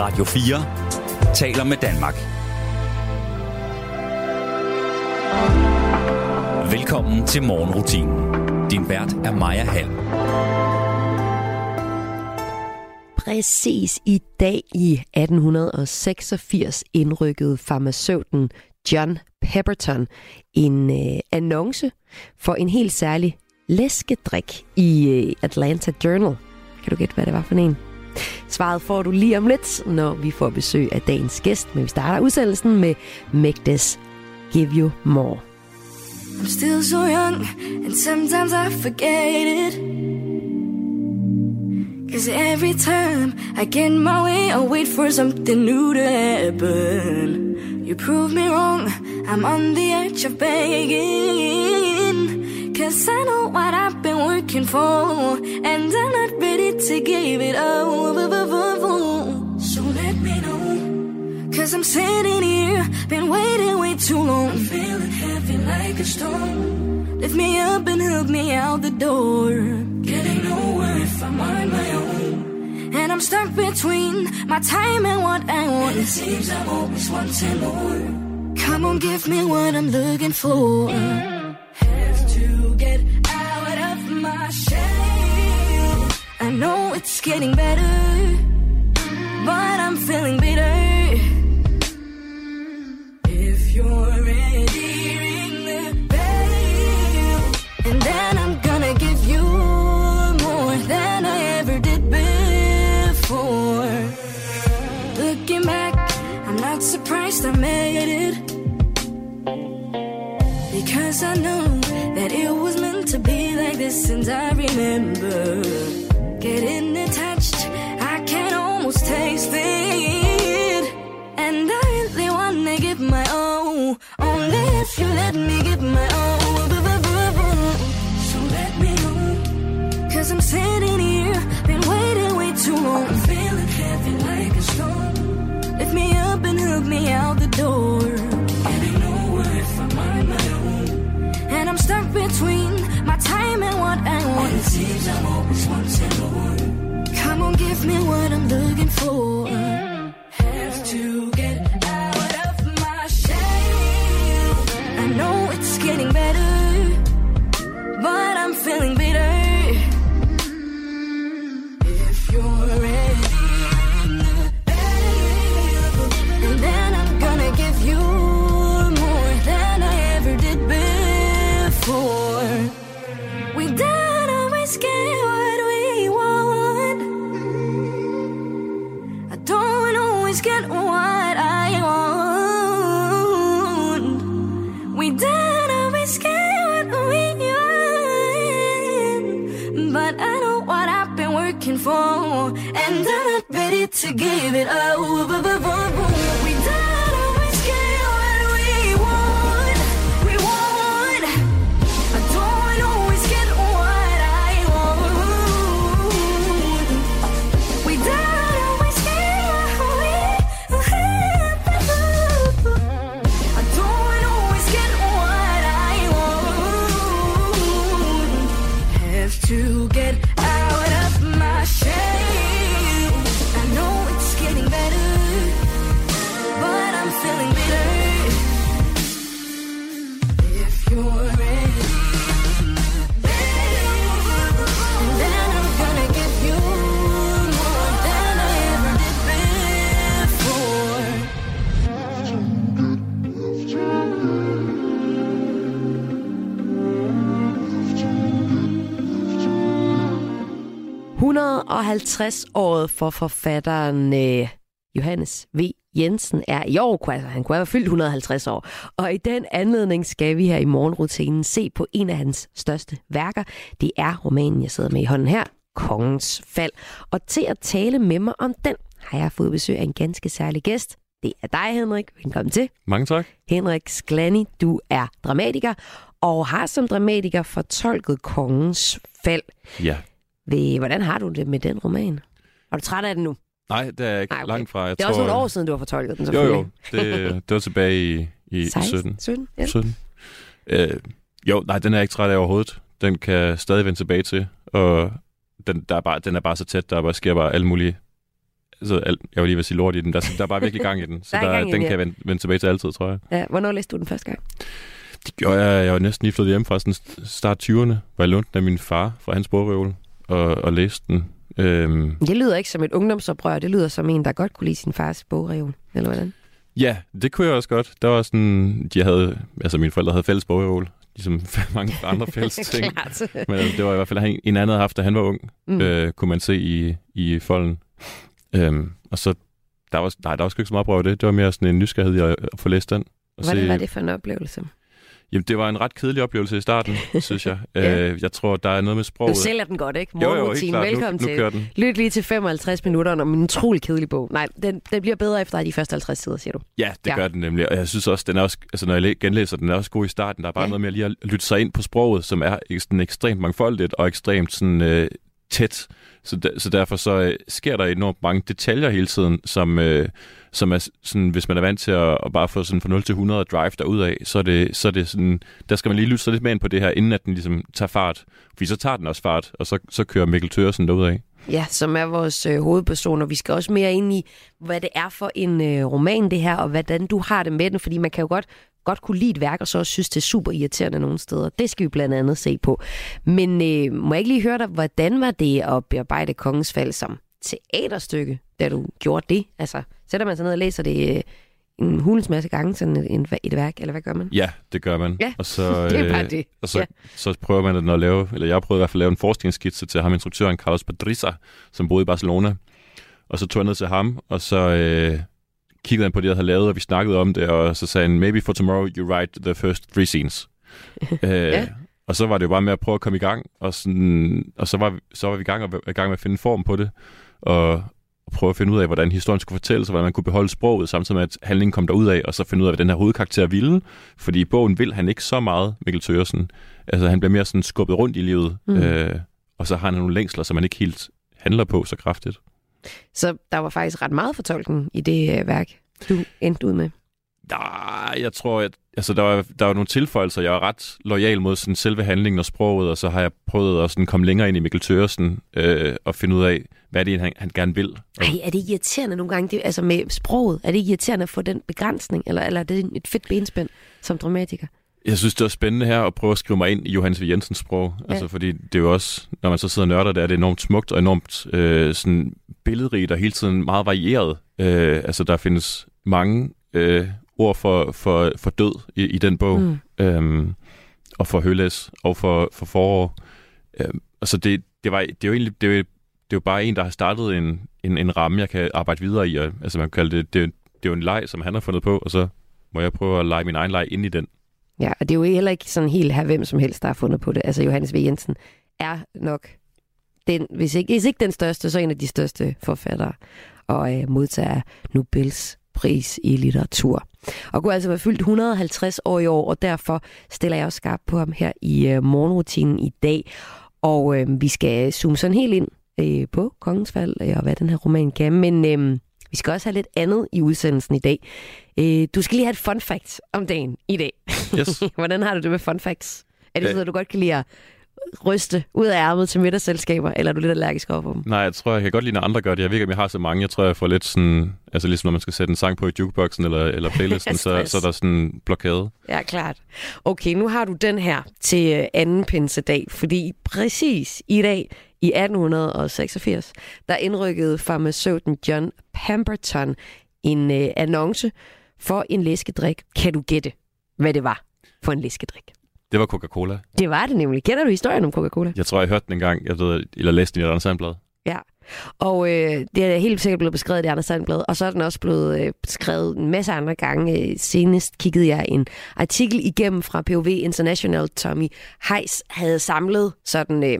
Radio 4 taler med Danmark. Velkommen til morgenrutinen. Din vært er Maja Hall. Præcis i dag i 1886 indrykkede farmaceuten John Pepperton en øh, annonce for en helt særlig læskedrik i øh, Atlanta Journal. Kan du gætte, hvad det var for en? Svaret får du lige om lidt, når vi får besøg af dagens gæst. Men vi starter udsendelsen med Megdes Give You More. I'm still so young, and sometimes I forget it. Cause every time I get my way, I wait for something new to happen. You prove me wrong, I'm on the edge of begging. Cause I know what I've been working for, and I'm not ready to give it up. So let me know. Cause I'm sitting here, been waiting way too long. Feeling heavy like a stone. Lift me up and help me out the door. Getting nowhere if I'm on my own. And I'm stuck between my time and what I want. And it seems I'm always wanting more. Come on, give me what I'm looking for. Know it's getting better, but I'm feeling bitter. If you're ready, ring the bell. And then I'm gonna give you more than I ever did before. Looking back, I'm not surprised I made it. Because I know that it was meant to be like this and I remember. Me what I'm looking for. But I know what I've been working for, and I'm not ready to give it up. We 150 året for forfatteren øh, Johannes V. Jensen er i år, altså, han kunne have fyldt 150 år. Og i den anledning skal vi her i morgenrutinen se på en af hans største værker. Det er romanen, jeg sidder med i hånden her, Kongens Fald. Og til at tale med mig om den, har jeg fået besøg af en ganske særlig gæst. Det er dig, Henrik. Velkommen til. Mange tak. Henrik Sklani, du er dramatiker og har som dramatiker fortolket Kongens Fald. Ja. Ved, hvordan har du det med den roman? Er du træt af den nu? Nej, det er ikke Nej, okay. langt fra. Jeg Det er tror, også nogle år siden, du har fortolket den, Jo, jo. Det, det var tilbage i, i 16, 17. 17 ja. 17. Øh, jo, nej, den er jeg ikke træt af overhovedet. Den kan stadig vende tilbage til. Og den, der er bare, den er bare så tæt, der bare sker bare alle mulige så alt, jeg var lige at sige lort i den. Der, der er bare virkelig gang i den. Så Der er der, den den, kan jeg vende, vende tilbage til altid, tror jeg. Ja, hvornår læste du den første gang? Det gjorde jeg. Jeg var næsten lige flyttet hjem fra sådan start 20'erne, hvor jeg lånte den af min far fra hans bogreol og, og læste den. Øhm, Det lyder ikke som et ungdomsoprør, det lyder som en, der godt kunne lide sin fars bogreol, eller hvordan? ja, det kunne jeg også godt. Der var sådan, de havde, altså mine forældre havde fælles bogreol, ligesom mange andre fælles ting. Men det var i hvert fald en anden haft, da han var ung, Mm. øh, kunne man se i, i folden. Øhm, og så, der var, nej, der var sgu ikke så meget prøve det. Det var mere sådan en nysgerrighed at, at få læst den. Og Hvordan var det for en oplevelse? Jamen, det var en ret kedelig oplevelse i starten, synes jeg. Ja. øh, jeg tror, der er noget med Du sproget. sælger den godt, ikke? Morgenrutine, velkommen nu, til. nu kører den. Lyt lige til 55 minutter om en utrolig kedelig bog. Nej, den, den bliver bedre efter de første 50 sider, siger du. Ja, det Ja. gør den nemlig. Og jeg synes også, den er også, altså når jeg læ- genlæser den, er også god i starten. Der er bare Ja. noget med at lige at lytte sig ind på sproget, som er sådan ekstremt mangfoldigt og ekstremt sådan, øh, tæt. Så, der, så derfor så øh, sker der enormt mange detaljer hele tiden, som, øh, som er sådan, hvis man er vant til at, at bare få sådan fra 0 til 100 og drive derud af, så er det, så er det sådan, der skal man lige lytte sig lidt mere ind på det her, inden at den ligesom tager fart. Fordi så tager den også fart, og så, så kører Mikkel Tøresen derud af. Ja, som er vores øh, hovedperson, og vi skal også mere ind i, hvad det er for en øh, roman det her, og hvordan du har det med den, fordi man kan jo godt, godt kunne lide et værk, og så også synes, det er super irriterende nogle steder. Det skal vi blandt andet se på. Men øh, må jeg ikke lige høre dig, hvordan var det at bearbejde Kongens Fald som teaterstykke, da du gjorde det? Altså, sætter man sig ned og læser det øh, en hulens masse gange, sådan et, en, et værk, eller hvad gør man? Ja, det gør man. Ja, og så, det er bare øh, det. Og så, Ja. så prøver man at lave, eller jeg prøvede i hvert fald at lave en forskningsskitse til ham, instruktøren Carlos Padrissa, som boede i Barcelona. Og så tog jeg ned til ham, og så øh, kiggede han på det, jeg havde lavet, og vi snakkede om det, og så sagde han, maybe for tomorrow you write the first three scenes. øh, Ja. Og så var det jo bare med at prøve at komme i gang, og, sådan, og så, var så var vi i gang, og, i gang med at finde form på det, og, og prøve at finde ud af, hvordan historien skulle fortælles, og hvordan man kunne beholde sproget, samtidig med, at handlingen kom derud af, og så finde ud af, hvad den her hovedkarakter ville. Fordi i bogen vil han ikke så meget, Mikkel Tøresen. Altså, han bliver mere sådan skubbet rundt i livet, Mm. mm. øh, og så har han nogle længsler, som man ikke helt handler på så kraftigt. Så der var faktisk ret meget fortolkning i det øh, værk, du endte ud med. Nej, jeg tror, at altså, der, var, der var nogle tilføjelser. Jeg var ret lojal mod sådan, selve handlingen og sproget, og så har jeg prøvet at sådan, komme længere ind i Mikkel Tøresen øh, og finde ud af, hvad det er, han, han gerne vil. Og, Ej, er det irriterende nogle gange, det, altså med sproget, er det irriterende at få den begrænsning, eller, eller er det et fedt benspænd som dramatiker? Jeg synes, det var spændende her at prøve at skrive mig ind i Johannes V. Jensens sprog. Ja. Altså, fordi det er jo også, når man så sidder og nørder det, er det enormt smukt og enormt øh, sådan billedrigt og hele tiden meget varieret. Øh, altså, der findes mange øh, ord for, for, for død i, i den bog. Mm. øhm, og for Høles og for, for forår. Øhm, altså det, det, var, det er jo egentlig det er det er jo bare en, der har startet en, en, en ramme, jeg kan arbejde videre i. Og, altså man kan kalde det, det, det er jo en leg, som han har fundet på, og så må jeg prøve at lege min egen leg ind i den. Ja, og det er jo heller ikke sådan helt her, hvem som helst, der har fundet på det. Altså Johannes V. Jensen er nok, den, hvis, ikke, hvis ikke den største, så en af de største forfattere, og øh, modtager Nobels pris i litteratur. Og kunne altså være fyldt 150 år i år, og derfor stiller jeg også skarp på ham her i øh, morgenrutinen i dag. Og øh, vi skal zoome sådan helt ind øh, på Kongens Fald, øh, og hvad den her roman kan. Men øh, vi skal også have lidt andet i udsendelsen i dag. Øh, du skal lige have et fun fact om dagen i dag. Yes. Hvordan har du det med fun facts? Er det sådan, at du godt kan lide at ryste ud af ærmet til middagsselskaber, eller er du lidt allergisk over for dem? Nej, jeg tror, jeg kan godt lide, når andre gør det. Jeg ved ikke, om jeg har så mange. Jeg tror, jeg får lidt sådan... Altså ligesom når man skal sætte en sang på i jukeboxen eller, eller playlisten, så, så er der sådan en blokade. Ja, klart. Okay, nu har du den her til øh, anden pinsedag, fordi præcis i dag i 1886, der indrykkede farmaceuten John Pemberton en øh, annonce for en læskedrik. Kan du gætte, hvad det var for en læskedrik? Det var Coca-Cola. Det var det nemlig. Kender du historien om Coca-Cola? Jeg tror, jeg hørte den engang, jeg ved, eller læste den i et andet sandblad. Ja, og øh, det er helt sikkert blevet beskrevet i andre sandblad, og så er den også blevet øh, beskrevet en masse andre gange. Øh, Senest kiggede jeg en artikel igennem fra POV International. Tommy Heiss havde samlet sådan øh,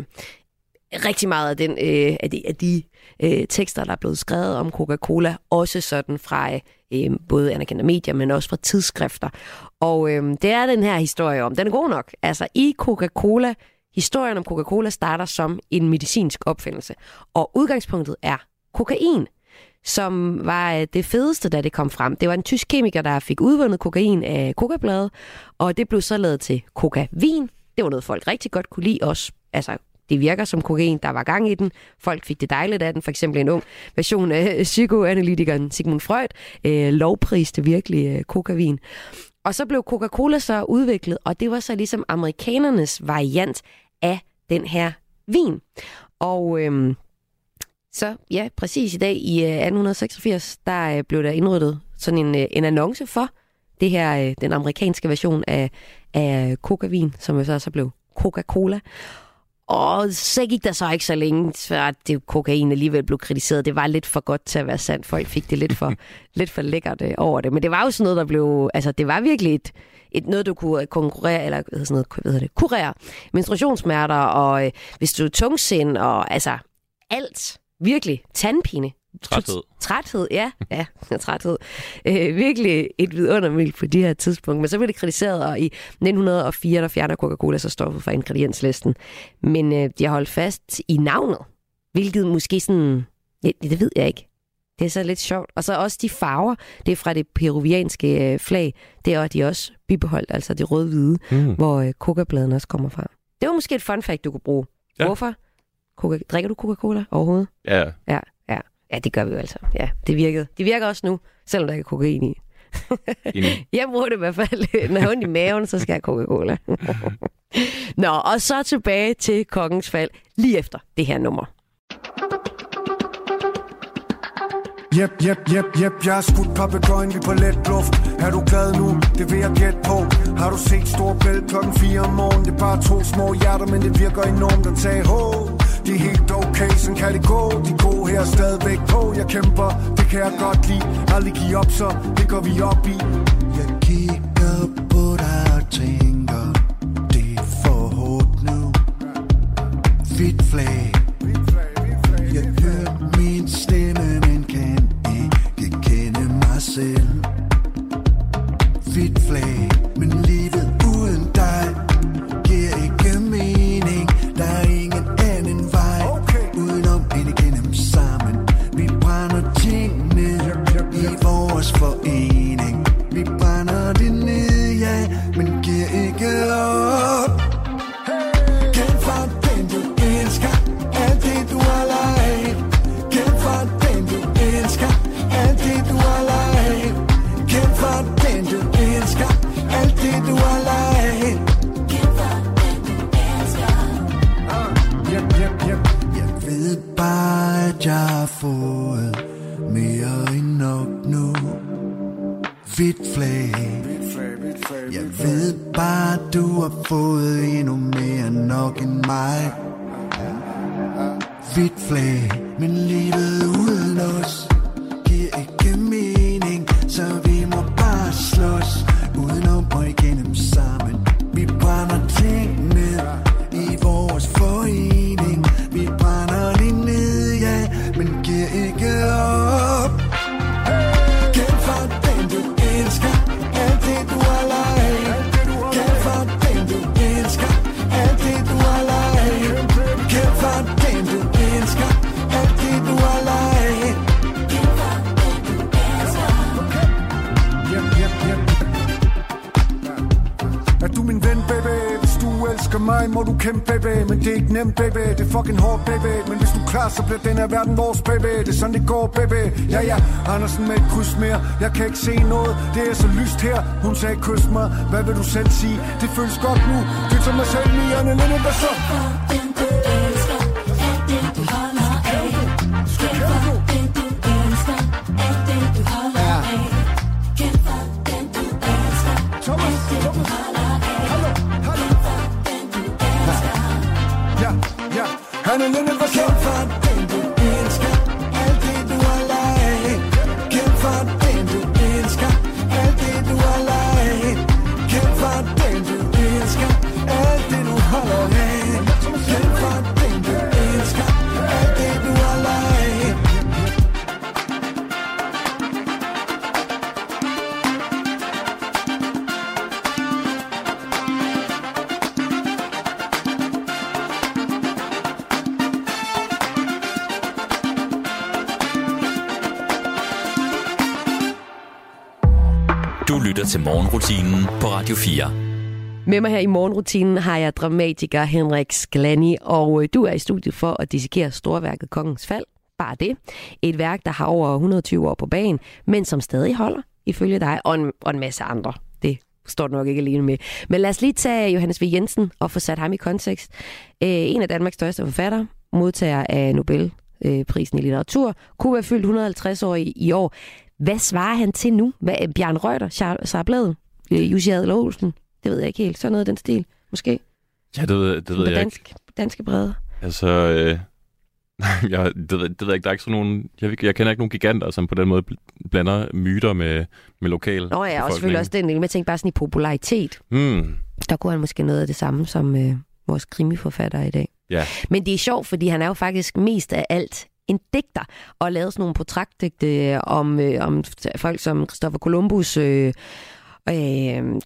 rigtig meget af, den, øh, af de, af de øh, tekster, der er blevet skrevet om Coca-Cola, også sådan fra øh, både anerkendte medier, men også fra tidsskrifter. Og øh, det er den her historie om. Den er god nok. Altså i Coca-Cola Historien om Coca-Cola starter som en medicinsk opfindelse, og udgangspunktet er kokain, som var øh, det fedeste, da det kom frem. Det var en tysk kemiker, der fik udvundet kokain af kokabladet, og det blev så lavet til coca-vin. Det var noget, folk rigtig godt kunne lide også. Altså, det virker som kokain, der var gang i den. Folk fik det dejligt af den. For eksempel en ung version af psykoanalytikeren Sigmund Freud øh, lovpriste virkelig øh, kokavin. Og så blev Coca-Cola så udviklet, og det var så ligesom amerikanernes variant af den her vin. Og øhm, så ja, præcis i dag i øh, 1886, der øh, blev der indryddet sådan en, øh, en annonce for det her, den amerikanske version af, af Coca-vin, som jo så, så blev Coca-Cola. Og så gik der så ikke så længe, før det kokain alligevel blev kritiseret. Det var lidt for godt til at være sandt. Folk fik det lidt for, lidt for lækkert øh, over det. Men det var jo sådan noget, der blev... Altså, det var virkelig et, et noget, du kunne konkurrere, eller hvad sådan noget, hvad hedder det, kurere menstruationssmerter, og øh, hvis du er tungsind, og altså alt. Virkelig. Tandpine. Træthed. Træthed, ja. Ja, træthed. Øh, virkelig et vidundermiddel på de her tidspunkt. Men så blev det kritiseret, og i 1904, der fjerner Coca-Cola så stoffet fra ingredienslisten. Men øh, de har holdt fast i navnet, hvilket måske sådan... Ja, det ved jeg ikke. Det er så lidt sjovt. Og så også de farver, det er fra det peruvianske øh, flag, det er de også bibeholdt, altså det rød-hvide, mm. hvor øh, coca-bladene også kommer fra. Det var måske et fun fact, du kunne bruge. Ja. Hvorfor? Coca- drikker du Coca-Cola overhovedet? Ja. Ja, ja. Det gør vi jo altså. Ja, det virkede. Det virker også nu, selvom der ikke er kokain i. Jeg bruger det i hvert fald, når jeg har ondt i maven, så skal jeg have Coca-Cola. Nå, og så tilbage til kongens fald, lige efter det her nummer. Jep, jep, jep, jep, jeg har skudt papegøjen, vi på let luft Er du glad nu? Det vil jeg gætte på Har du set stor bæl klokken 4 om morgenen? Det er bare to små hjerter, men det virker enormt at tage ho Det er helt okay, sådan kan det gå De gode her er stadigvæk på Jeg kæmper, det kan jeg godt lide. Aldrig give op, så det går vi op i. Jeg kigger på dig og tænker Det er for hårdt nu. Fit flag. Jeg hører min stemme, men kan ikke kende mig selv. Hvidt flag. Jeg ved bare, du har fået endnu mere end nok end mig. Hvidt flag, men livet uden os giver ikke mening, så vi elsker må du kæmpe, baby Men det er ikke nemt, baby. Det er fucking hårdt, baby. Men hvis du er klar, så bliver den her verden vores, baby. Det er sådan, det går, baby. Ja, ja, Andersen med et kryds mere. Jeg kan ikke se noget. Det er så lyst her. Hun sagde, kys mig. Hvad vil du selv sige? Det føles godt nu. Det tager mig selv, Liane Linde, hvad så? Lytter til morgenrutinen på Radio 4. Med mig her i morgenrutinen har jeg dramatiker Henrik Sklani, og øh, du er i studiet for at dissekere storværket Kongens Fald. Bare det. Et værk, der har over 120 år på banen, men som stadig holder, ifølge dig, og en, og en masse andre. Det står du nok ikke alene med. Men lad os lige tage Johannes V. Jensen og få sat ham i kontekst. Øh, en af Danmarks største forfattere, modtager af Nobelprisen i litteratur, kunne være fyldt 150 år i, i år. Hvad svarer han til nu? Hvad, Bjørn Reuter, Sara Bladet, øh, Jussi Adler Olsen? Det ved jeg ikke helt. Sådan noget af den stil, måske? Ja, det ved, det ved jeg dansk, ikke. danske brede. Altså, øh, jeg, det, ved, det ved jeg ikke. Der er ikke sådan nogen... Jeg, jeg kender ikke nogen giganter, som på den måde bl- blander myter med, med lokal Nå ja, og selvfølgelig også den del. Men jeg tænker bare sådan i popularitet. Hmm. Der kunne han måske noget af det samme som øh, vores krimiforfatter i dag. Ja. Men det er sjovt, fordi han er jo faktisk mest af alt en digter, og lavet sådan nogle portrætdigte om, øh, om folk som Christopher Columbus, øh, øh,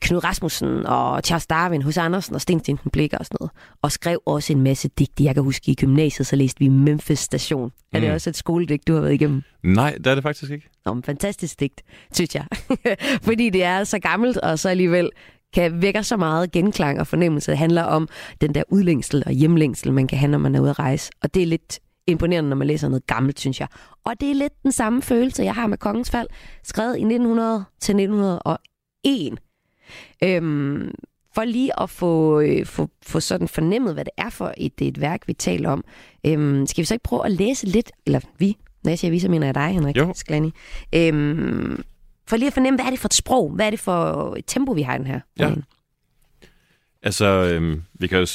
Knud Rasmussen og Charles Darwin, hos Andersen og Sten Sten Blikker og sådan noget. Og skrev også en masse digte. Jeg kan huske, i gymnasiet, så læste vi Memphis Station. Er det Mm. også et skoledigt, du har været igennem? Nej, det er det faktisk ikke. Nå, men fantastisk digt, synes jeg. Fordi det er så gammelt, og så alligevel kan vække så meget genklang og fornemmelse. Det handler om den der udlængsel og hjemlængsel, man kan have, når man er ude at rejse. Og det er lidt imponerende, når man læser noget gammelt, synes jeg. Og det er lidt den samme følelse, jeg har med Kongens Fald, skrevet i 1900 til 1901. Øhm, for lige at få, øh, få, få sådan fornemmet, hvad det er for et, et værk, vi taler om, øhm, skal vi så ikke prøve at læse lidt, eller vi, når jeg siger vi, så mener jeg dig, Henrik Jo. Sklani. Øhm, for lige at fornemme, hvad er det for et sprog? Hvad er det for et tempo, vi har i den her? Ja. roman? Altså, øhm, vi kan jo,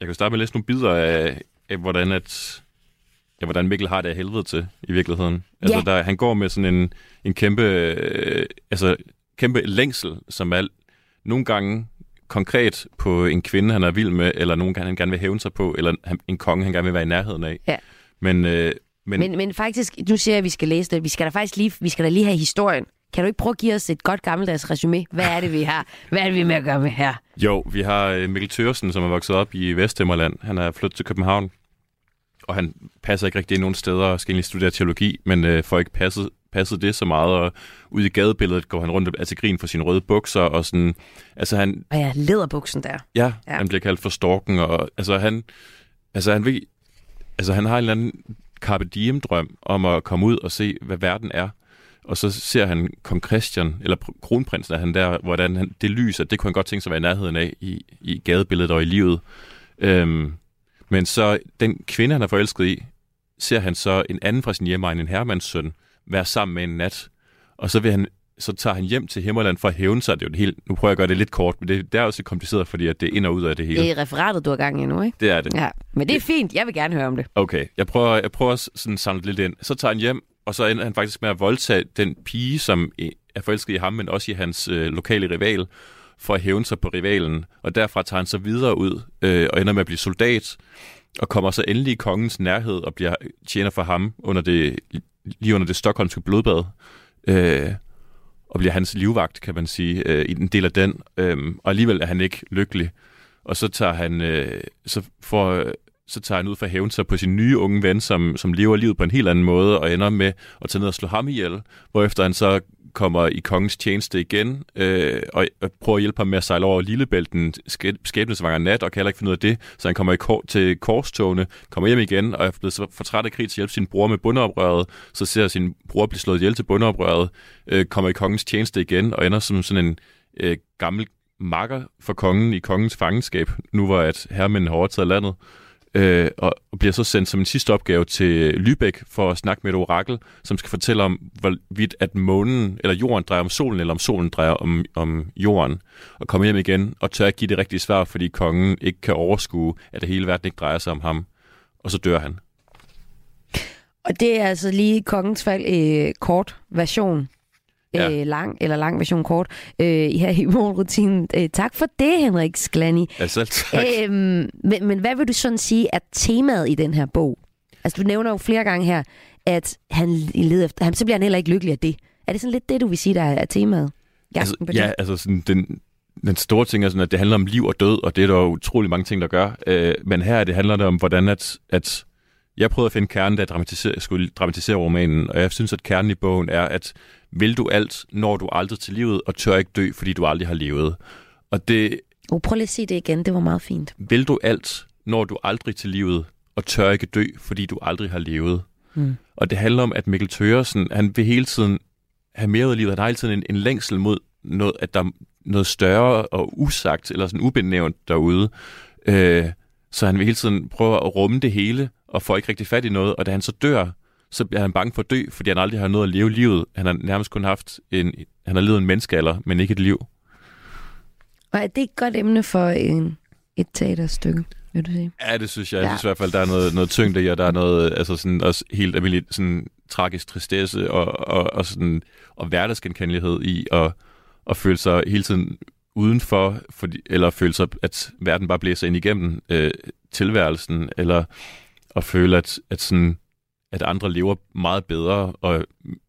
jeg kan jo starte med at læse nogle bidder af, af hvordan, at, ja, hvordan Mikkel har det af helvede til, i virkeligheden. Altså, Ja. der, han går med sådan en, en kæmpe, øh, altså, kæmpe længsel, som er nogle gange konkret på en kvinde, han er vild med, eller nogen gange han gerne vil hævne sig på, eller en konge, han gerne vil være i nærheden af. Ja. Men, øh, men, Men, men faktisk, nu siger jeg, at vi skal læse det. Vi skal da faktisk lige, vi skal da lige have historien. Kan du ikke prøve at give os et godt gammeldags resume? Hvad er det, vi har? Hvad er det, vi er med at gøre med her? Jo, vi har øh, Mikkel Thørsen, som er vokset op i Vesthimmerland. Han er flyttet til København, og han passer ikke rigtig ind nogen steder og skal egentlig studere teologi, men øh, får ikke passet, passet det så meget, og ude i gadebilledet går han rundt til grin for sine røde bukser, og sådan, altså han, Og ja, lederbuksen der. ja, Ja. han bliver kaldt for storken, og altså han, altså han ved, altså han har en eller anden carpe diem drøm om at komme ud og se, hvad verden er. Og så ser han kong Christian, eller pr- kronprinsen er han der, hvordan han, det lys, at det kunne han godt tænke sig at være i nærheden af i, i gadebilledet og i livet. Øhm, men så den kvinde, han er forelsket i, ser han så en anden fra sin hjemmeegn, en herremands søn, være sammen med en nat. Og så vil han så tager han hjem til Himmerland for at hævne sig. Det er jo et helt, nu prøver jeg at gøre det lidt kort, men det, det er også kompliceret, fordi at det er ind og ud af det hele. Det er referatet, du har gang i nu, ikke? Det er det. Ja, men det er fint. Jeg vil gerne høre om det. Okay, jeg prøver, jeg prøver at sådan samle det lidt ind. Så tager han hjem, og så ender han faktisk med at voldtage den pige, som er forelsket i ham, men også i hans øh, lokale rival, for at hævne sig på rivalen. Og derfra tager han så videre ud øh, og ender med at blive soldat, og kommer så endelig i kongens nærhed og bliver tjener for ham under det, lige under det stokholmske blodbad. Øh, og bliver hans livvagt, kan man sige, øh, i en del af den. Øh, og alligevel er han ikke lykkelig. Og så tager han, øh, så får, øh, så tager han ud for at hævne sig på sin nye unge ven, som, som lever livet på en helt anden måde, og ender med at tage ned og slå ham ihjel, hvorefter han så kommer i kongens tjeneste igen, øh, og, prøver at hjælpe ham med at sejle over Lillebælten skæbnesvanger nat, og kan heller ikke finde ud af det, så han kommer i kor- til korstogene, kommer hjem igen, og er blevet så for træt af krig til at hjælpe sin bror med bundeoprøret, så ser sin bror blive slået ihjel til bundeoprøret, øh, kommer i kongens tjeneste igen, og ender som sådan en øh, gammel makker for kongen i kongens fangenskab, nu hvor at herremændene har overtaget landet, øh, og bliver så sendt som en sidste opgave til Lübeck for at snakke med et orakel, som skal fortælle om, hvorvidt at månen eller jorden drejer om solen, eller om solen drejer om, om jorden, og komme hjem igen og tør ikke give det rigtige svar, fordi kongen ikke kan overskue, at det hele verden ikke drejer sig om ham. Og så dør han. Og det er altså lige kongens fald øh, kort version. Ja. Øh, lang eller lang version kort øh, her i morgenrutinen. Øh, tak for det, Henrik Sklani. Ja, selv tak. Øhm, men, men hvad vil du sådan sige er temaet i den her bog? Altså, du nævner jo flere gange her, at han leder efter, han, så bliver han heller ikke lykkelig af det. Er det sådan lidt det, du vil sige, der er temaet? altså, på ja, altså sådan, den, den store ting er sådan, at det handler om liv og død, og det er der jo utrolig mange ting, der gør. Øh, men her det handler det om, hvordan at, at jeg prøvede at finde kernen, da jeg dramatisere, skulle dramatisere romanen, og jeg synes, at kernen i bogen er, at vil du alt, når du aldrig til livet, og tør ikke dø, fordi du aldrig har levet. Og det, Oh, prøv lige at sige det igen, det var meget fint. Vil du alt, når du aldrig til livet, og tør ikke dø, fordi du aldrig har levet. Mm. Og det handler om, at Mikkel Thøresen, han vil hele tiden have mere ud af livet. Han har hele tiden en, en længsel mod, noget, at der er noget større og usagt, eller sådan ubenævnt derude. Øh, så han vil hele tiden prøve at rumme det hele, og får ikke rigtig fat i noget. Og da han så dør, så bliver han bange for at dø, fordi han aldrig har nået at leve livet. Han har nærmest kun haft en, han har levet en menneskealder, men ikke et liv. Og er det et godt emne for en, et teaterstykke, vil du sige? Ja, det synes jeg. Jeg Ja. synes i hvert fald, der er noget, noget tyngde i, og der er noget altså sådan, også helt almindeligt sådan, tragisk tristesse og, og, og, sådan, og hverdagsgenkendelighed i at, at føle sig hele tiden udenfor, fordi, eller føle sig, at verden bare blæser ind igennem øh, tilværelsen, eller at føle, at, at, sådan, at andre lever meget bedre og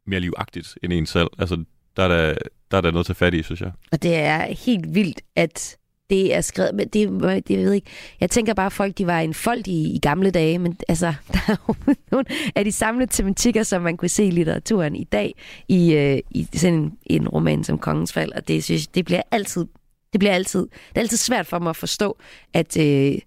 mere livagtigt end en selv. Altså, der er der, der er der noget til fat i, synes jeg. Og det er helt vildt, at det er skrevet, men det, det jeg ved ikke. Jeg tænker bare, at folk de var en folk i, i gamle dage, men altså, der er jo nogle af de samme tematikker, som man kunne se i litteraturen i dag, i, øh, i sådan en, en roman som Kongens Fald, og det synes det bliver altid, det bliver altid, det er altid svært for mig at forstå, at øh,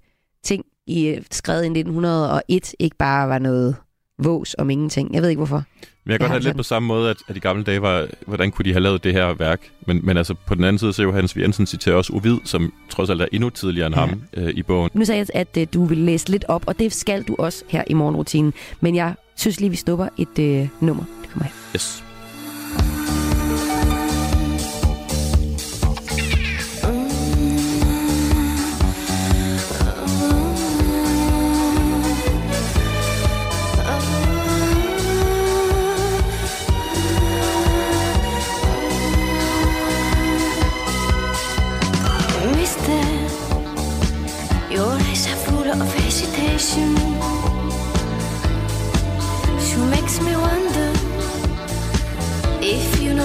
i øh, skrevet i 1901 ikke bare var noget vås om ingenting. Jeg ved ikke hvorfor. Men jeg kan godt have lidt sådan. på samme måde, at, at i gamle dage var, hvordan kunne de have lavet det her værk? Men, men altså på den anden side, så jo Hans. Jensen citerer også Ovid, som trods alt er endnu tidligere end Ja. ham øh, i bogen. Nu sagde jeg, at øh, du vil læse lidt op, og det skal du også her i morgenrutinen. Men jeg synes lige, vi stopper et øh, nummer. Det kommer her. Yes.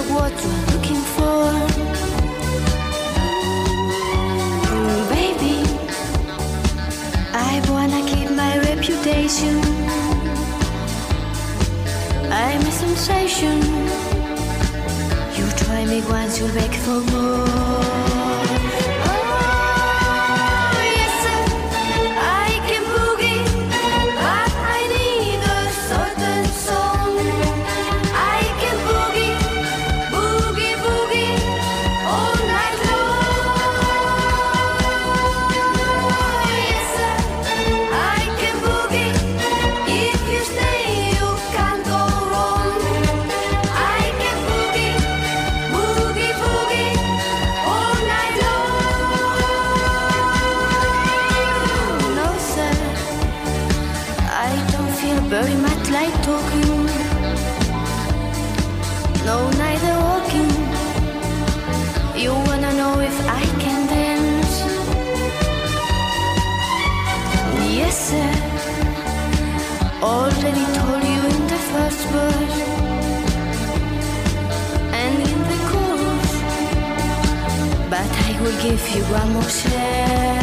You what you're looking for. Mm, baby, I wanna keep my reputation. I'm a sensation. You try me once, you'll beg for more. I will give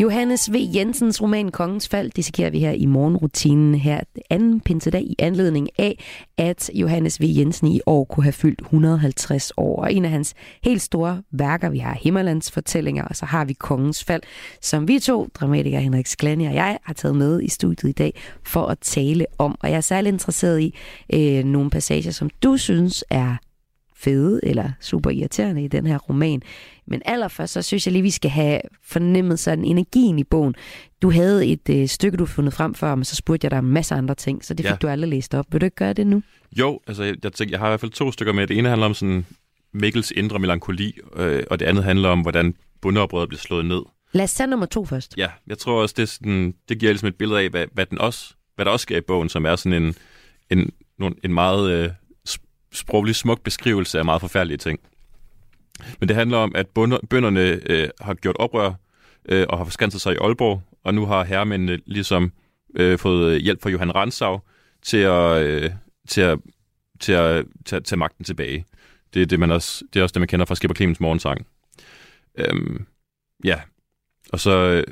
Johannes V. Jensens roman Kongens Fald dissekerer vi her i morgenrutinen her anden pinsedag i anledning af, at Johannes V. Jensen i år kunne have fyldt 150 år. Og en af hans helt store værker, vi har Himmerlands fortællinger, og så har vi Kongens Fald, som vi to, dramatiker Henrik Sklani og jeg, har taget med i studiet i dag for at tale om. Og jeg er særlig interesseret i øh, nogle passager, som du synes er fede eller super irriterende i den her roman. Men allerførst, så synes jeg lige, vi skal have fornemmet sådan energien i bogen. Du havde et øh, stykke, du fundet frem før, men så spurgte jeg dig om masser af andre ting, så det fik Ja. du aldrig læst op. Vil du ikke gøre det nu? Jo, altså jeg, jeg, tænker, jeg har i hvert fald to stykker med. Det ene handler om sådan Mikkels indre melankoli, øh, og det andet handler om, hvordan bundeoprøret bliver slået ned. Lad os tage nummer to først. Ja, jeg tror også, det, sådan, det giver ligesom et billede af, hvad, hvad, den også, hvad der også sker i bogen, som er sådan en, en, en meget øh, sproglig smuk beskrivelse af meget forfærdelige ting. Men det handler om, at bønderne øh, har gjort oprør øh, og har forskanset sig i Aalborg, og nu har herremændene ligesom øh, fået øh, hjælp fra Johan Ransau til at, øh, til at, til at tage, tage magten tilbage. Det er, det, man også, det er også det, man kender fra Skipper Clemens morgensang. Øhm, ja, og så, øh,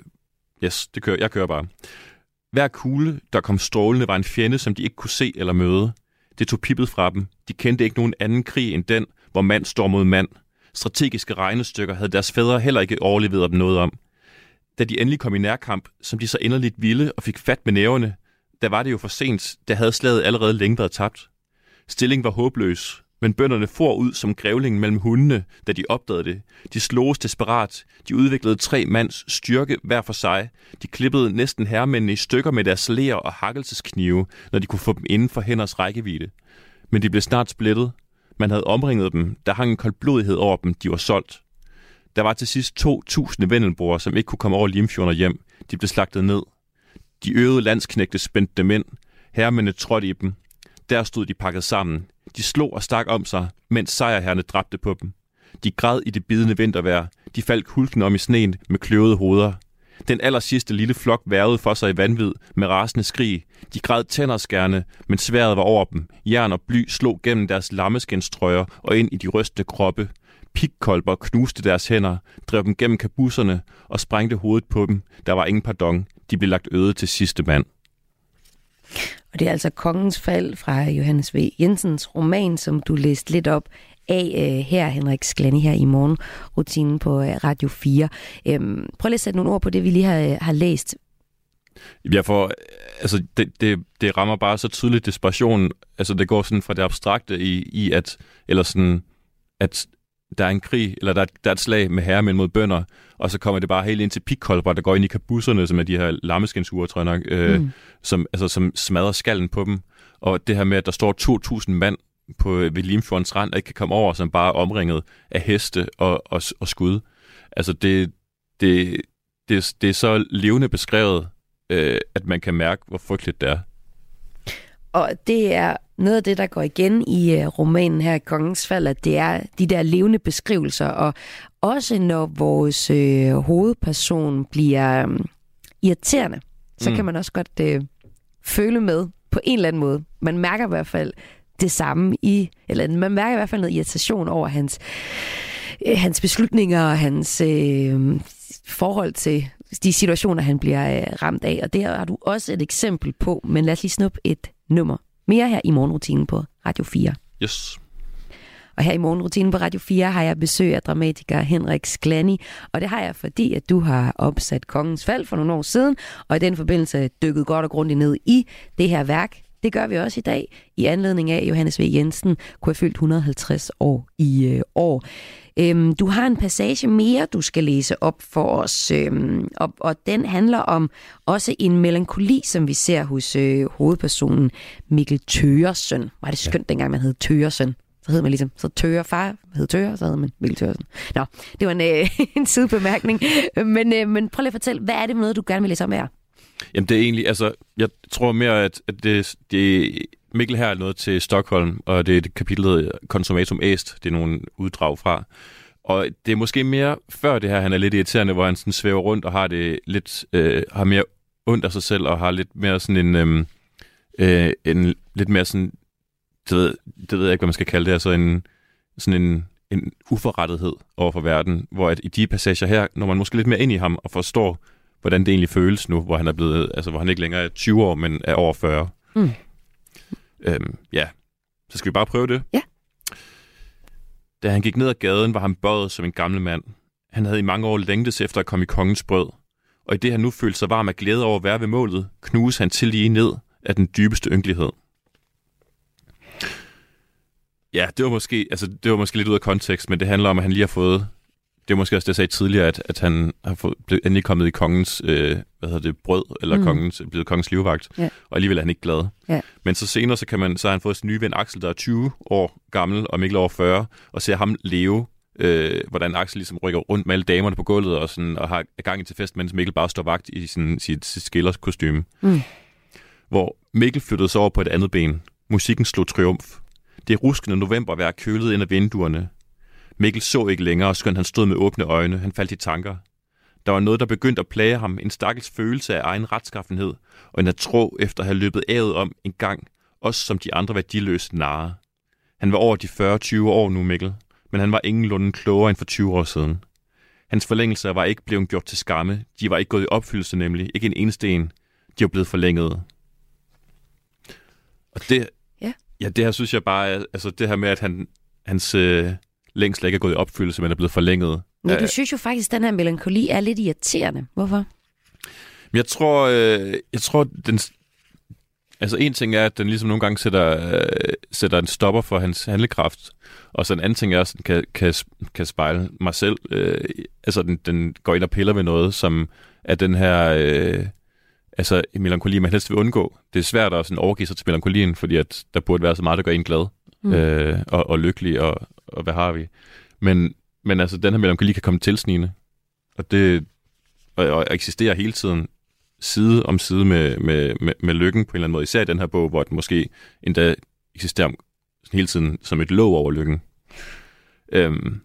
yes, det kører, jeg kører bare. Hver kugle, der kom strålende, var en fjende, som de ikke kunne se eller møde. Det tog pippet fra dem. De kendte ikke nogen anden krig end den, hvor mand står mod mand. Strategiske regnestykker havde deres fædre heller ikke overlevet dem noget om. Da de endelig kom i nærkamp, som de så inderligt ville og fik fat med næverne, der var det jo for sent, da havde slaget allerede længe været tabt. Stillingen var håbløs, men bønderne for ud som grævlingen mellem hundene, da de opdagede det. De sloges desperat. De udviklede tre mands styrke hver for sig. De klippede næsten herremændene i stykker med deres læger og hakkelsesknive, når de kunne få dem inden for hænders rækkevidde. Men de blev snart splittet. Man havde omringet dem. Der hang en koldblodighed over dem. De var solgt. Der var til sidst 2.000 vendelbrugere, som ikke kunne komme over Limfjorden og hjem. De blev slagtet ned. De øvede landsknægte spændte dem ind. Herremændene trådte i dem. Der stod de pakket sammen. De slog og stak om sig, mens sejrherrene dræbte på dem. De græd i det bidende vintervejr. De faldt hulken om i sneen med kløvede hoveder. Den aller sidste lille flok værvede for sig i vanvid med rasende skrig. De græd tænderskærne, men sværet var over dem. Jern og bly slog gennem deres lammeskinstrøjer og ind i de rystende kroppe. Pikkolber knuste deres hænder, drev dem gennem kabusserne og sprængte hovedet på dem. Der var ingen pardon. De blev lagt øde til sidste mand. Og det er altså Kongens Fald fra Johannes V. Jensens roman, som du læste lidt op af øh, her, Henrik Sklani, her i morgenrutinen på øh, Radio 4. Øhm, prøv lige at sætte nogle ord på det, vi lige har, øh, har læst. Jeg får, øh, altså det, det, det rammer bare så tydeligt desperationen. Altså det går sådan fra det abstrakte i, i at, eller sådan, at der er en krig, eller der er, der er et slag med herremænd mod bønder, og så kommer det bare helt ind til pikkolber, der går ind i kabusserne, som er de her lammeskensure, tror jeg nok, øh, Mm. som, altså, som smadrer skallen på dem. Og det her med, at der står 2.000 mand på, ved Limfjordens rand, og ikke kan komme over, som bare er omringet af heste og, og, og skud. Altså det, det, det, det er så levende beskrevet, øh, at man kan mærke, hvor frygteligt det er. Og det er noget af det, der går igen i øh, romanen her, Kongens Fald, at det er de der levende beskrivelser, og også når vores øh, hovedperson bliver øh, irriterende, så Mm. kan man også godt øh, føle med på en eller anden måde. Man mærker i hvert fald det samme i, eller man mærker i hvert fald noget irritation over hans, øh, hans beslutninger og hans øh, forhold til de situationer, han bliver øh, ramt af. Og der har du også et eksempel på, men lad os lige snuppe et nummer mere her i morgenrutinen på Radio 4. Yes. Og her i morgenrutinen på Radio 4 har jeg besøg af dramatiker Henrik Sklani, og det har jeg, fordi at du har opsat Kongens Fald for nogle år siden, og i den forbindelse dykket godt og grundigt ned i det her værk. Det gør vi også i dag, i anledning af Johannes V. Jensen kunne have fyldt 150 år i øh, år. Øhm, du har en passage mere, du skal læse op for os, øhm, og, og den handler om også en melankoli, som vi ser hos øh, hovedpersonen Mikkel Tøresen. Var det skønt, ja. dengang man hed Tøresen? Så hed man ligesom, så Tøre far hed Tøre, så hed man Mikkel Tøresen. Nå, det var en, øh, en sidebemærkning. Men, øh, men prøv lige at fortælle, hvad er det med noget, du gerne vil læse om her? Jamen det er egentlig, altså, jeg tror mere, at, at det, det, Mikkel her er noget til Stockholm, og det er et kapitel, der hedder Consumatum Est, det er nogle uddrag fra. Og det er måske mere før det her, han er lidt irriterende, hvor han sådan svæver rundt og har det lidt, øh, har mere ondt af sig selv, og har lidt mere sådan en, øhm, øh, en lidt mere sådan, det ved, det ved jeg ikke, hvad man skal kalde det, altså en, sådan en, en uforrettethed over for verden, hvor at i de passager her, når man måske lidt mere ind i ham og forstår, hvordan det egentlig føles nu, hvor han er blevet, altså hvor han ikke længere er 20 år, men er over 40. Mm. Øhm, ja, så skal vi bare prøve det. Ja. Da han gik ned ad gaden, var han bøjet som en gammel mand. Han havde i mange år længtes efter at komme i kongens brød, og i det han nu følte sig varm af glæde over at være ved målet, knuse han til lige ned af den dybeste ynkelighed. Ja, det var måske, altså, det var måske lidt ud af kontekst, men det handler om, at han lige har fået, det var måske også det, jeg sagde tidligere, at, at han har fået, blevet, endelig kommet i kongens, øh, hvad hedder det, brød, eller Mm. kongens, blevet kongens livvagt, Ja. og alligevel er han ikke glad. Ja. Men så senere, så, kan man, så har han fået sin nye ven Axel, der er 20 år gammel, og Mikkel over 40, og ser ham leve, øh, hvordan Axel ligesom rykker rundt med alle damerne på gulvet, og, sådan, og har er gang i til fest, mens Mikkel bare står vagt i sin, sit, sit skillerskostyme. Mm. Hvor Mikkel flyttede sig over på et andet ben. Musikken slog triumf. Det ruskende novembervejr kølede ind ad vinduerne. Mikkel så ikke længere, skønt han stod med åbne øjne. Han faldt i tanker. Der var noget, der begyndte at plage ham. En stakkels følelse af egen retskaffenhed, og en at tro efter at have løbet ævet om en gang, også som de andre værdiløse nare. Han var over de 40-20 år nu, Mikkel, men han var ingenlunde klogere end for 20 år siden. Hans forlængelser var ikke blevet gjort til skamme. De var ikke gået i opfyldelse nemlig. Ikke en eneste en. De var blevet forlænget. Og det, Ja. ja, det her synes jeg bare, altså det her med, at han, hans øh, længsel ikke er gået i opfyldelse, men er blevet forlænget. Men Ja, du synes jo faktisk, at den her melankoli er lidt irriterende. Hvorfor? Jeg tror, øh, jeg tror, den... Altså en ting er, at den ligesom nogle gange sætter, øh, sætter en stopper for hans handlekraft, og så en anden ting er, at den kan, kan, kan spejle mig selv. Øh, altså den, den går ind og piller ved noget, som er den her... Øh, altså melankoli, man helst vil undgå. Det er svært at sådan overgive sig til melankolien, fordi at der burde være så meget, der gør en glad Mm. øh, og, og lykkelig, og, og hvad har vi. Men, men altså, den her melankoli kan komme tilsnigende, og det og, og eksisterer hele tiden side om side med, med, med, med lykken på en eller anden måde. Især i den her bog, hvor den måske endda eksisterer hele tiden som et låg over lykken. Øhm,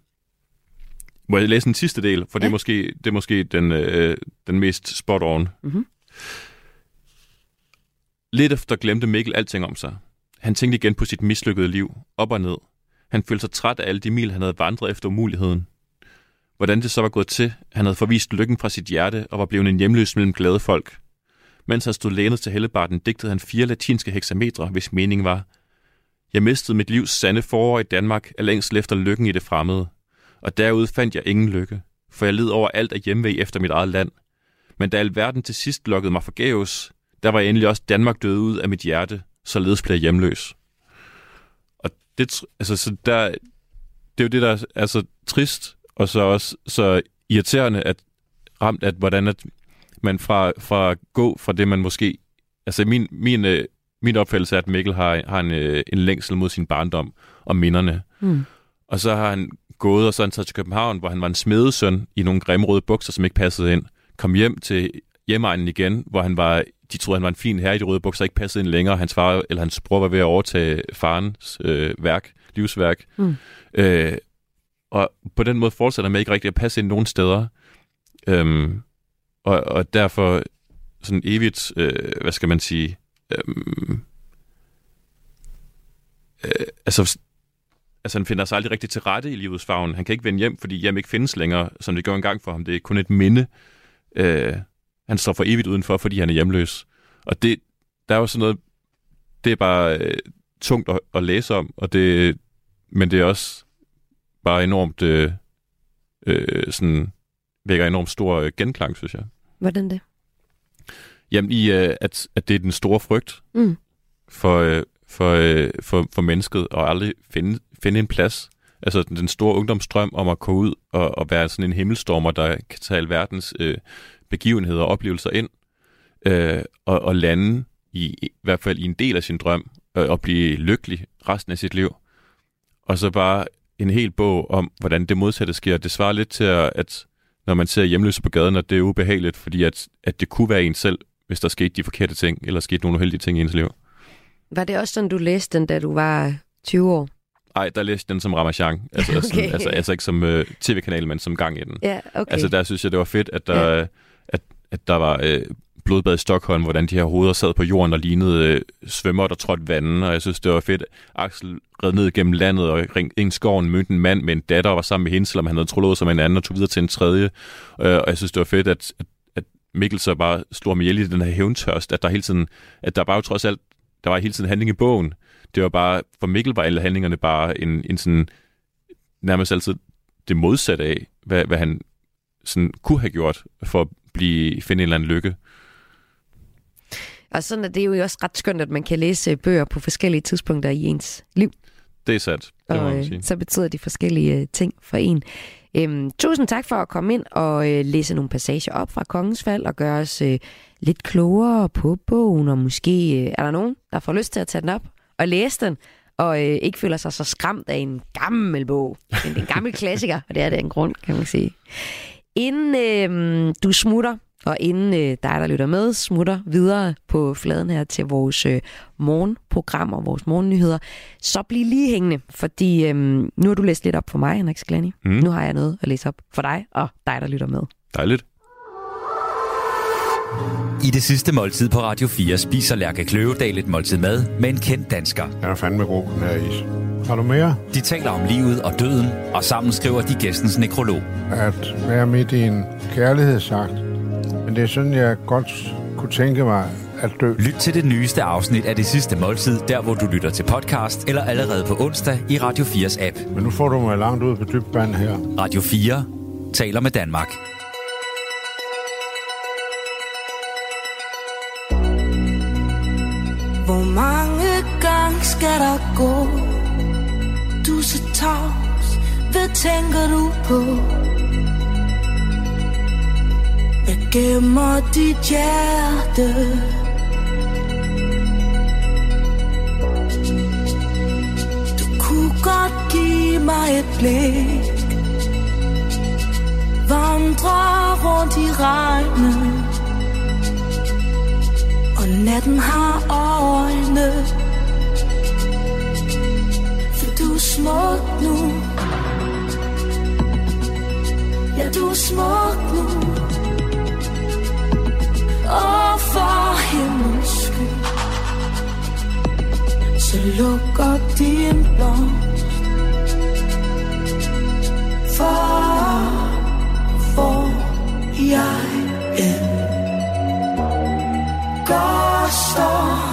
må jeg læse den sidste del? For ja. det, er måske, det er måske den, øh, den mest spot on. Mhm. Lidt efter glemte Mikkel alting om sig. Han tænkte igen på sit mislykkede liv, op og ned. Han følte sig træt af alle de mil, han havde vandret efter umuligheden. Hvordan det så var gået til, han havde forvist lykken fra sit hjerte og var blevet en hjemløs mellem glade folk. Mens han stod lænet til hellebarten, digtede han fire latinske hexametre, hvis mening var. Jeg mistede mit livs sande forår i Danmark af længsel efter lykken i det fremmede. Og derude fandt jeg ingen lykke, for jeg led over alt af hjemvej efter mit eget land. Men da alverden til sidst lukkede mig forgæves, der var endelig også Danmark døde ud af mit hjerte, således blev jeg hjemløs. Og det, altså, så der, det er jo det, der er så trist, og så også så irriterende, at ramt, at hvordan at man fra, fra at gå fra det, man måske... Altså min, min, øh, min opfattelse er, at Mikkel har, har en, øh, en længsel mod sin barndom og minderne. Mm. Og så har han gået, og så han taget til København, hvor han var en smedesøn i nogle grimme røde bukser, som ikke passede ind. Kom hjem til hjemegnen igen, hvor han var, de troede, han var en fin herre i de røde bukser, ikke passede ind længere. Hans far eller hans bror var ved at overtage farens øh, værk, livsværk. Mm. Øh, og på den måde fortsætter med ikke rigtig at passe ind nogen steder. Øhm, og, og derfor sådan evigt, øh, hvad skal man sige, øhm, øh, altså, altså han finder sig aldrig rigtig til rette i livets favn. Han kan ikke vende hjem, fordi hjem ikke findes længere, som det gjorde engang for ham. Det er kun et minde. Øh, han står for evigt udenfor, fordi han er hjemløs. Og det, der er jo sådan noget, det er bare øh, tungt at, at læse om, og det, men det er også bare enormt, øh, øh, sådan, vækker enormt stor øh, genklang, synes jeg. Hvordan det? Jamen i, øh, at, at det er den store frygt Mm. for, øh, for, øh, for, for mennesket at aldrig finde, finde en plads. Altså den store ungdomsstrøm om at gå ud og, og være sådan en himmelstormer, der kan tage alverdens øh, begivenheder og oplevelser ind, øh, og, og lande i, i hvert fald i en del af sin drøm, øh, og blive lykkelig resten af sit liv. Og så bare en hel bog om, hvordan det modsatte sker. Det svarer lidt til, at, når man ser hjemløse på gaden, at det er ubehageligt, fordi at, at det kunne være en selv, hvis der skete de forkerte ting, eller skete nogle uheldige ting i ens liv. Var det også sådan, du læste den, da du var 20 år? Ej, der læste den som Ramachan. Altså, okay. sådan, altså, altså ikke som øh, tv-kanal, men som gang i den. Ja, okay. Altså der synes jeg, det var fedt, at der, ja at, der var øh, blodbad i Stockholm, hvordan de her hoveder sad på jorden og lignede øh, svømmer, der trådte vandet, og jeg synes, det var fedt. Axel red ned gennem landet og ring ind i skoven, mødte en mand med en datter og var sammen med hende, selvom han havde trolået som en anden og tog videre til en tredje. Øh, og jeg synes, det var fedt, at, at, at Mikkel så bare slog mig ihjel i den her hævntørst, at der hele tiden, at der bare jo trods alt, der var hele tiden handling i bogen. Det var bare, for Mikkel var alle handlingerne bare en, en sådan, nærmest altid det modsatte af, hvad, hvad han sådan kunne have gjort for at blive, finde en eller anden lykke. Og sådan er det jo også ret skønt, at man kan læse bøger på forskellige tidspunkter i ens liv. Det er sandt, det må og man øh, sige. så betyder de forskellige øh, ting for en. Øhm, tusind tak for at komme ind og øh, læse nogle passager op fra Kongens Fald og gøre os øh, lidt klogere på bogen, og måske øh, er der nogen, der får lyst til at tage den op og læse den, og øh, ikke føler sig så skræmt af en gammel bog. En, en gammel klassiker, og det er det en grund, kan man sige. Inden øh, du smutter, og inden øh, dig, der lytter med, smutter videre på fladen her til vores øh, morgenprogram og vores morgennyheder, så bliv lige hængende, fordi øh, nu har du læst lidt op for mig, Henrik Sklani. Mm. Nu har jeg noget at læse op for dig og dig, der lytter med. Dejligt. I det sidste måltid på Radio 4 spiser Lærke Kløvedal et måltid mad med en kendt dansker. Den er fandme god, den her is. Har du mere? De taler om livet og døden, og sammen skriver de gæstens nekrolog. At være midt i en kærlighedsakt. Men det er sådan, jeg godt kunne tænke mig at dø. Lyt til det nyeste afsnit af det sidste måltid, der hvor du lytter til podcast, eller allerede på onsdag i Radio 4's app. Men nu får du mig langt ud på dybt vand her. Radio 4 taler med Danmark. Skal der gå? Du er så tavs, hvad tænker du på? Jeg gemmer dit hjerte? Du kunne godt give mig et blik Vandre rundt i regnen og natten har øjne smuk nu. Ja, du er smuk nu. Og for himlens skyld. Så lukker din blomst. For hvor jeg end går, står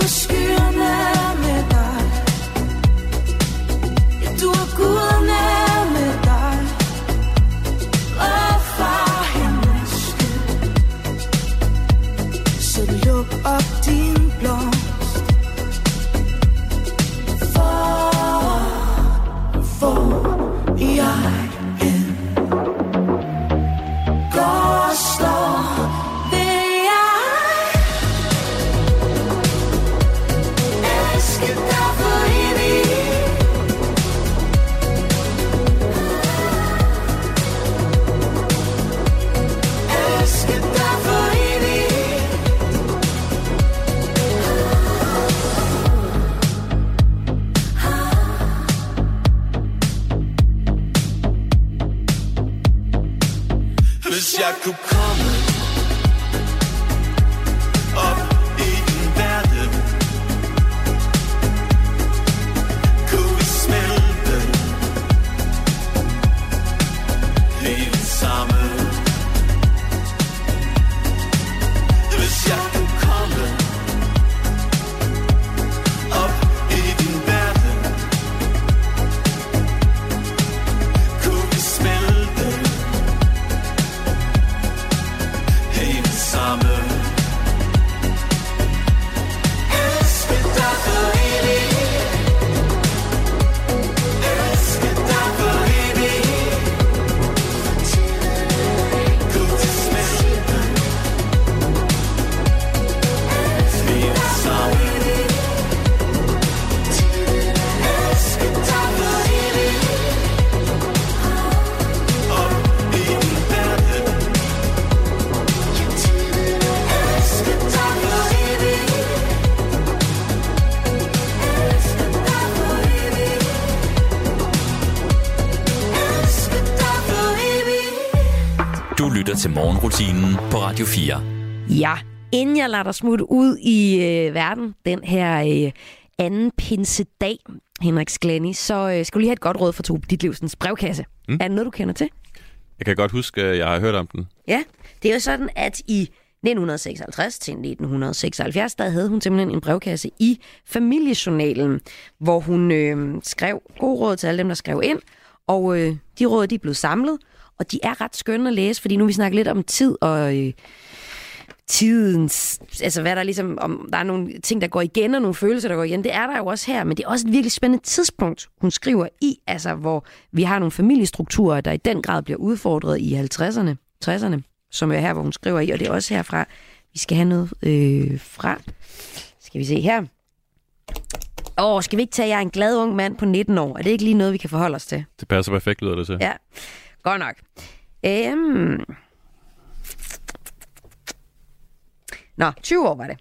For morgenrutinen på Radio 4. Ja, inden jeg lader dig smutte ud i øh, verden den her øh, anden pinsedag, Henrik Sklenny, så øh, skal du lige have et godt råd for Tobe Ditlevsens brevkasse. Mm. Er det noget, du kender til? Jeg kan godt huske, at jeg har hørt om den. Ja, det er jo sådan, at i 1956 til 1976, der havde hun simpelthen en brevkasse i familiejournalen, hvor hun øh, skrev gode råd til alle dem, der skrev ind, og øh, de råd, de blevet samlet, og de er ret skønne at læse, fordi nu vi snakker lidt om tid og øh, tidens, altså hvad der er ligesom, om der er nogle ting, der går igen, og nogle følelser, der går igen, det er der jo også her, men det er også et virkelig spændende tidspunkt, hun skriver i, altså hvor vi har nogle familiestrukturer, der i den grad bliver udfordret i 50'erne, 60'erne, som er her, hvor hun skriver i, og det er også herfra, vi skal have noget øh, fra, skal vi se her. Åh, oh, skal vi ikke tage, jeg er en glad ung mand på 19 år, er det ikke lige noget, vi kan forholde os til? Det passer perfekt, lyder det til. Ja, godt nok. Øhm. Nå, 20 år var det.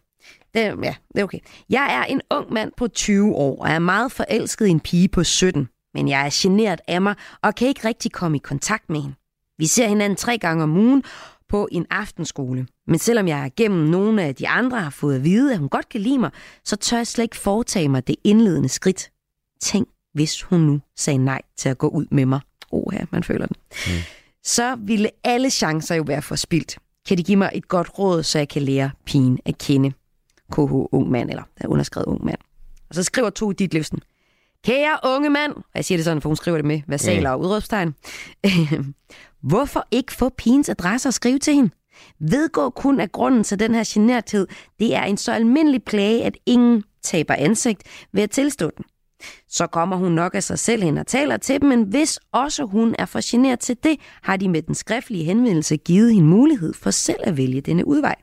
det. Ja, det er okay. Jeg er en ung mand på 20 år, og er meget forelsket i en pige på 17. Men jeg er generet af mig, og kan ikke rigtig komme i kontakt med hende. Vi ser hinanden tre gange om ugen på en aftenskole. Men selvom jeg gennem nogle af de andre har fået at vide, at hun godt kan lide mig, så tør jeg slet ikke foretage mig det indledende skridt. Tænk, hvis hun nu sagde nej til at gå ud med mig. Åh, ja, man føler den. Mm. Så ville alle chancer jo være forspildt. Kan de give mig et godt råd, så jeg kan lære pigen at kende? KH ung mand, eller der er underskrevet ung mand. Og så skriver to dit livsen. Kære unge mand, og jeg siger det sådan, for hun skriver det med versaler og udråbstegn. Hvorfor ikke få pigens adresse og skrive til hende? Vedgå kun af grunden til den her generthed, det er en så almindelig plage, at ingen taber ansigt ved at tilstå den. Så kommer hun nok af sig selv hen og taler til dem, men hvis også hun er for generet til det, har de med den skriftlige henvendelse givet hende mulighed for selv at vælge denne udvej.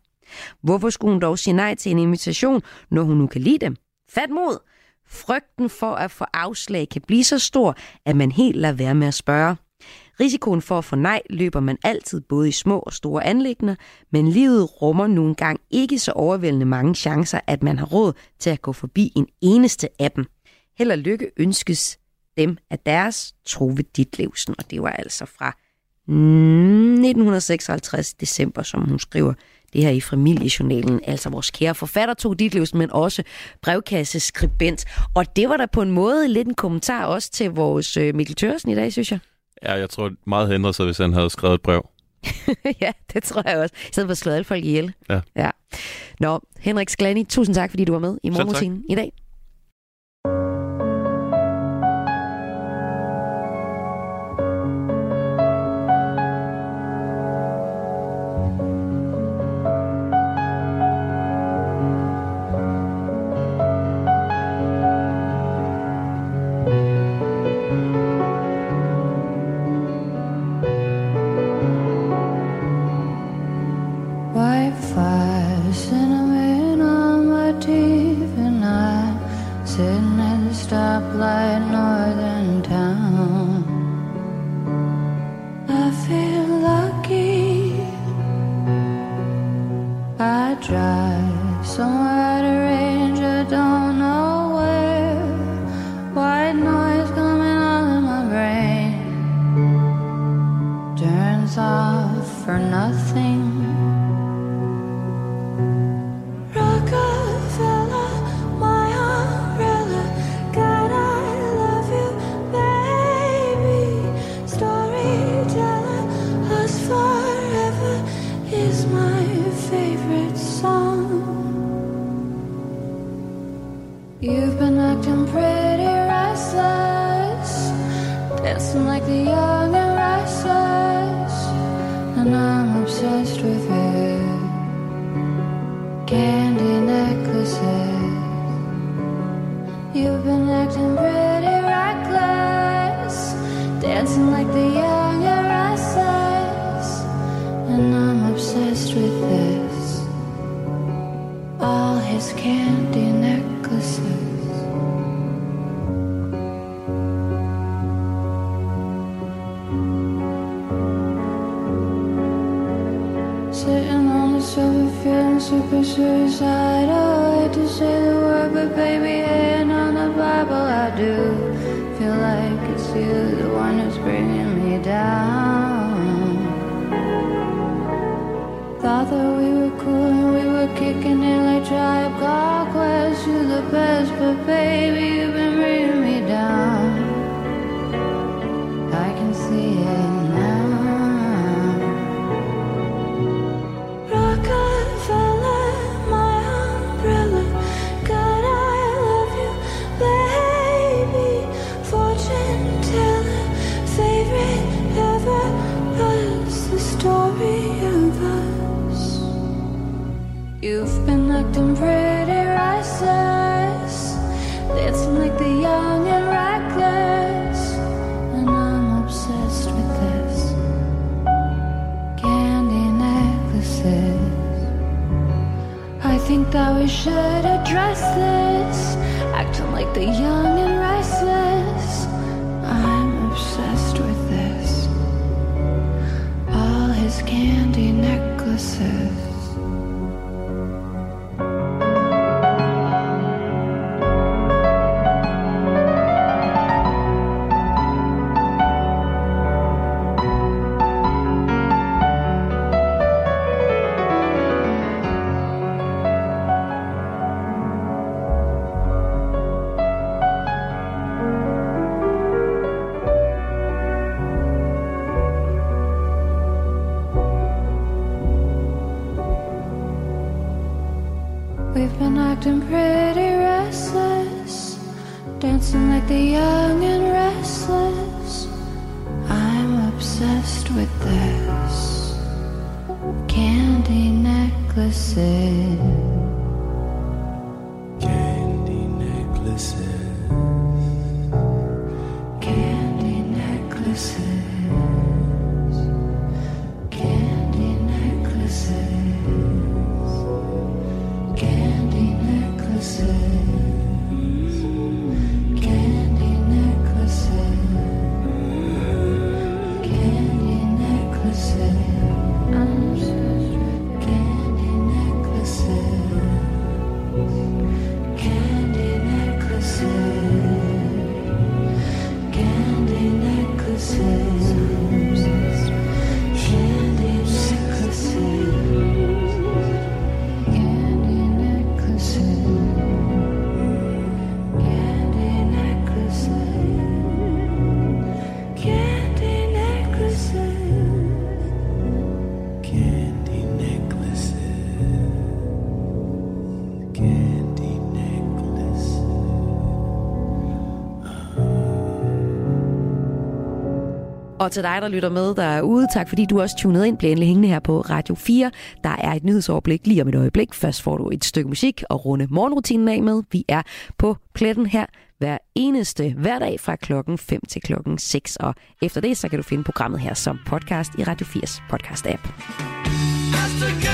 Hvorfor skulle hun dog sige nej til en invitation, når hun nu kan lide dem? Fat mod! Frygten for at få afslag kan blive så stor, at man helt lader være med at spørge. Risikoen for at få nej løber man altid både i små og store anlægner, men livet rummer nogle engang ikke så overvældende mange chancer, at man har råd til at gå forbi en eneste af dem. Held og lykke ønskes dem af deres Trove Ditlevsen, og det var altså fra 1956 december, som hun skriver det her i familiejournalen, altså vores kære forfatter Tove Ditlevsen, men også brevkasseskribent. Og det var da på en måde lidt en kommentar også til vores øh, Mikkel Tørsen i dag, synes jeg. Ja, jeg tror meget havde ændret sig, hvis han havde skrevet et brev. ja, det tror jeg også. I stedet for at slå alle folk ihjel. Ja. ja. Nå, Henrik Sklani, tusind tak, fordi du var med i morgenrutinen i dag. Obsessed with it candy necklaces. You've been acting pretty should address this. Acting like the young. Og til dig, der lytter med derude, tak fordi du også tunede ind. Bliv endelig hængende her på Radio 4. Der er et nyhedsoverblik lige om et øjeblik. Først får du et stykke musik og runde morgenrutinen af med. Vi er på pletten her hver eneste hverdag fra klokken 5 til klokken 6. Og efter det, så kan du finde programmet her som podcast i Radio 4's podcast-app.